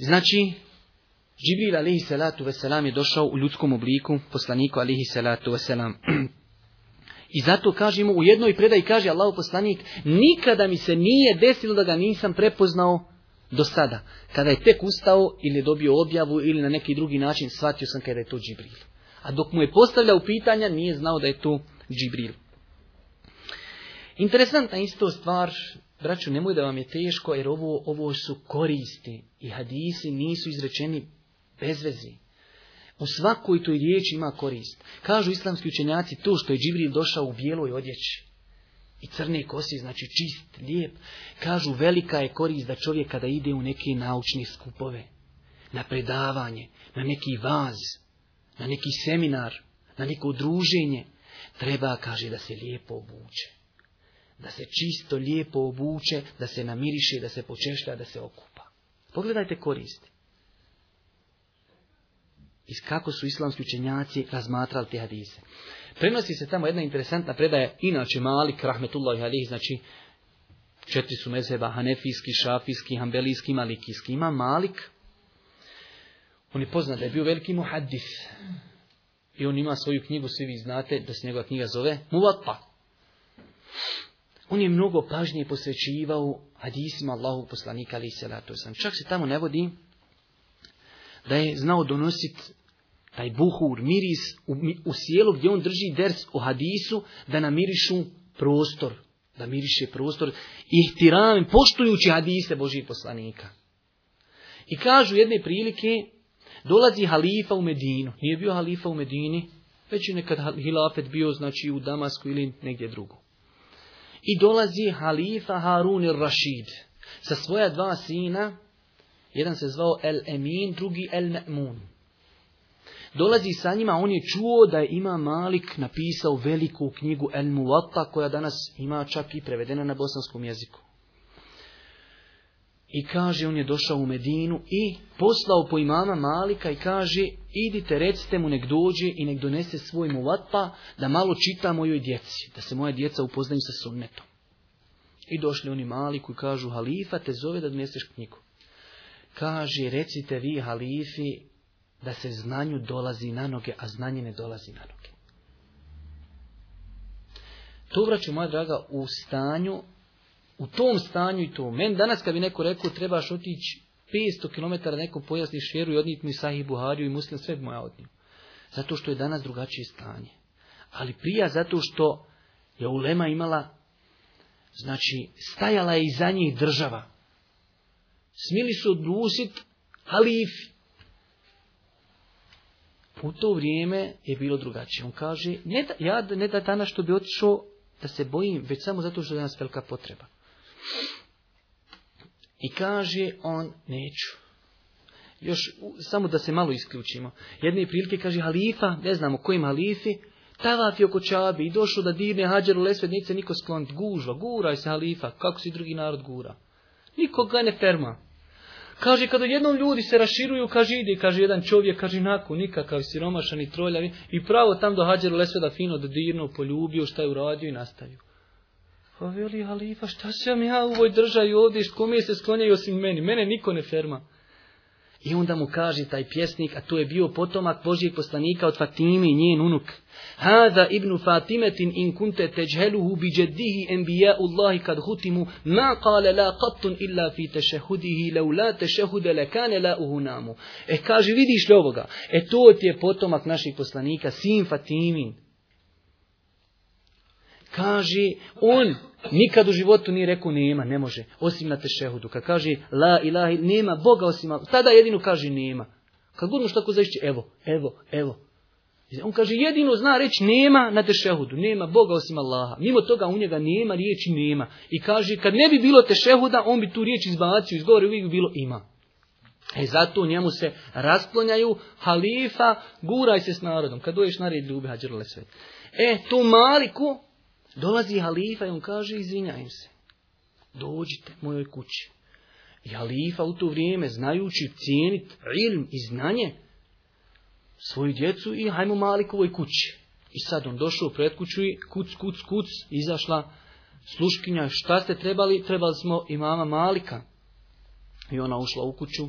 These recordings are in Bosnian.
Znači, Džibril alihi salatu veselam je došao u ljudskom obliku poslaniku alihi salatu veselam. I zato kažemo u jednoj predaji kaže Allahu poslanik nikada mi se nije desilo da ga nisam prepoznao do sada. Kada je tek ustao ili je dobio objavu ili na neki drugi način shvatio sam kada je to Džibril. A dok mu je postavljao pitanja nije znao da je to Džibril. Interesantna isto stvar braću, nemoj da vam je teško, jer ovo, ovo su koristi i hadisi nisu izrečeni bez vezi. U svakoj toj riječi ima korist. Kažu islamski učenjaci to što je Džibril došao u bijeloj odjeći i crne kosi, znači čist, lijep. Kažu velika je korist da čovjek kada ide u neke naučne skupove, na predavanje, na neki vaz, na neki seminar, na neko druženje, treba, kaže, da se lijepo obuče da se čisto lijepo obuče, da se namiriše, da se počešlja, da se okupa. Pogledajte koristi. I kako su islamski učenjaci razmatrali te hadise. Prenosi se tamo jedna interesantna predaja, inače Malik, Rahmetullah i Hadih, znači četiri su mezeba, Hanefijski, Šafijski, Hambelijski, Malikijski. Ima Malik, on je poznat da je bio veliki muhaddis. I on ima svoju knjigu, svi vi znate da se njegova knjiga zove Muvatpa. On je mnogo pažnje posvećivao hadisima Allahu poslanika ali salatu sam. Čak se tamo ne vodi da je znao donositi taj buhur, miris u, u sjelu gdje on drži ders o hadisu da namirišu prostor, da miriše prostor ihtiram, poštujući hadise Božih poslanika. I kažu jedne prilike, dolazi halifa u Medinu. Nije bio halifa u Medini, već je nekad hilafet bio znači u Damasku ili negdje drugo. I dolazi halifa Harun Rashid sa svoja dva sina, jedan se zvao El Emin, drugi El Me'mun. Dolazi sa njima, on je čuo da je ima Malik napisao veliku knjigu El Muwatta koja danas ima čak i prevedena na bosanskom jeziku. I kaže, on je došao u Medinu i poslao po imama Malika i kaže, idite, recite mu nek dođe i nek donese svoj muvatpa da malo čita mojoj djeci, da se moja djeca upoznaju sa sunnetom. I došli oni Maliku i kažu, halifa te zove da doneseš knjigu. Kaže, recite vi halifi da se znanju dolazi na noge, a znanje ne dolazi na noge. To vraću, moja draga, u stanju u tom stanju i to. Men danas kad bi neko rekao trebaš otići 500 km nekom pojasni šeru i odnijeti mi Sahih Buhariju i muslim sve bi moja odnio. Zato što je danas drugačije stanje. Ali prija zato što je ulema imala, znači stajala je iza njih država. Smili su odlusit halif. U to vrijeme je bilo drugačije. On kaže, ne ja ne da danas što bi otišao da se bojim, već samo zato što je danas velika potreba. I kaže on, neću. Još, samo da se malo isključimo. Jedne prilike kaže halifa, ne znamo kojim halifi, tavaf je oko čabi i došao da dirne hađer u lesvednice, niko sklon, gužva, guraj se halifa, kako si drugi narod gura. ga ne ferma. Kaže, kada jednom ljudi se raširuju, kaže, ide, kaže, jedan čovjek, kaže, nakon nikakav siromašan i troljavi, i pravo tam do lesveda fino da fino dodirnu, poljubio, šta je uradio i nastavio. Pa veli halifa, pa šta se ja u ovoj državi ovdje, mi se sklonjaju osim meni, mene niko ne ferma. I onda mu kaže taj pjesnik, a to je bio potomak Božijeg poslanika od Fatime i njen unuk. Hada ibn Fatimetin in kunte teđheluhu bi džeddihi Allahi kad hutimu, ma kale la qattun illa fi tešehudihi, lau la tešehude le kane la uhunamu. E kaže, vidiš li ovoga? E to ti je potomak naših poslanika, sin Fatimin kaže on nikad u životu nije rekao nema, ne može, osim na tešehudu. Kad kaže la ilahi, nema Boga osim tada jedino kaže nema. Kad godno što ako zaišće, evo, evo, evo. On kaže jedino zna reći nema na tešehudu, nema Boga osim Allaha. Mimo toga u njega nema riječi nema. I kaže kad ne bi bilo tešehuda, on bi tu riječ izbacio iz uvijek bi bilo ima. E zato njemu se rasplonjaju halifa, guraj se s narodom. Kad doješ na red ljubi E, tu Maliku Dolazi halifa i on kaže, izvinjajem se, dođite mojoj kući. I halifa u to vrijeme, znajući cijenit ilm i znanje, svoju djecu i hajmo Malikovoj kući. I sad on došao pred kuću i kuc, kuc, kuc, izašla sluškinja, šta ste trebali? Trebali smo i mama Malika. I ona ušla u kuću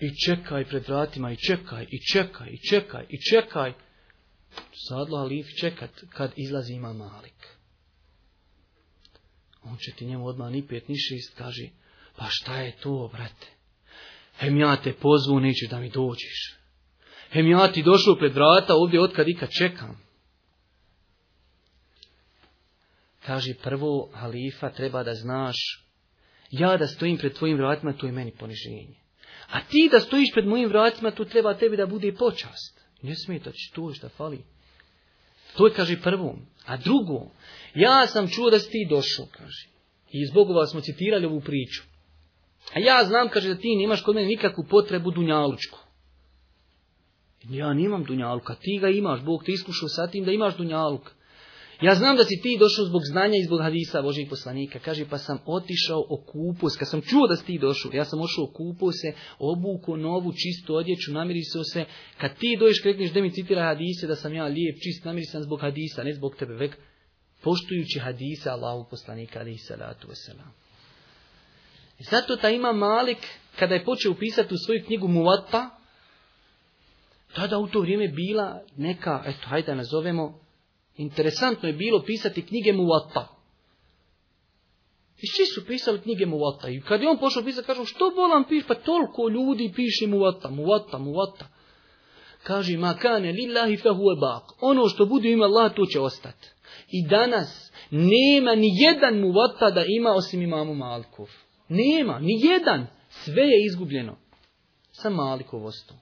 i čekaj pred vratima i čekaj, i čekaj, i čekaj, i čekaj. Sadlo Alif čekat kad izlazi ima Malik. On će ti njemu odmah ni pet ni šest, kaži, pa šta je to, brate? Hem ja te pozvu, nećeš da mi dođeš. Hem ja ti došao pred vrata, ovdje otkad ikad čekam. Kaži prvo, halifa, treba da znaš, ja da stojim pred tvojim vratima, to je meni poniženje. A ti da stojiš pred mojim vratima, to treba tebi da bude počast. Ne smeta, to što fali. To je, kaže, prvo. A drugo, ja sam čuo da si ti došao, kaže. I zbog vas smo citirali ovu priču. A ja znam, kaže, da ti nemaš kod mene nikakvu potrebu dunjalučku. Ja nimam dunjaluka, ti ga imaš, Bog te iskušao sa tim da imaš dunjaluka. Ja znam da si ti došao zbog znanja i zbog hadisa Božih poslanika. Kaže, pa sam otišao u kupus Kad sam čuo da si ti došao, ja sam ošao o se, obuko novu, čistu odjeću, namirisao se. Kad ti dođeš, krekneš da mi citira hadise, da sam ja lijep, čist, namirisan zbog hadisa, ne zbog tebe. Vek, poštujući hadisa Allahu poslanika, ali i salatu wasalam. Zato ta ima Malik, kada je počeo pisati u svoju knjigu Muvata, tada u to vrijeme bila neka, eto, hajde nazovemo, Interesantno je bilo pisati knjige muvata. I svi su pisali knjige muvata? I kad je on pošao pisati, kažu, što bolam piš? Pa toliko ljudi piše muvata, muvata, muvata. Kaže, ma kane lillahi fehuve bak. Ono što bude ima Allah, to će ostati. I danas nema ni jedan muvata da ima osim imamu Malkov. Nema, ni jedan. Sve je izgubljeno. Sa Malikov ostao.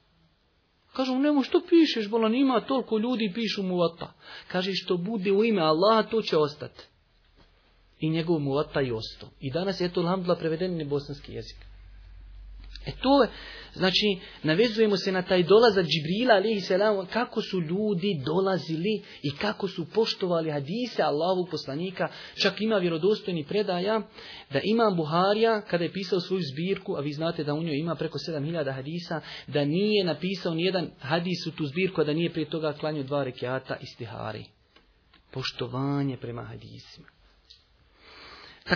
Kažu mu, nemo što pišeš, bolan ima toliko ljudi, pišu mu vata. Kaže, što bude u ime Allaha, to će ostati. I njegov mu vata i osto. I danas je to lambla preveden na bosanski jezik. E to je, znači, navezujemo se na taj dolazak Džibrila, i selam, kako su ljudi dolazili i kako su poštovali hadise Allahovog poslanika. Čak ima vjerodostojni predaja da imam Buharija, kada je pisao svoju zbirku, a vi znate da u njoj ima preko 7000 hadisa, da nije napisao nijedan hadis u tu zbirku, a da nije prije toga klanio dva rekiata istihari. Poštovanje prema hadisima.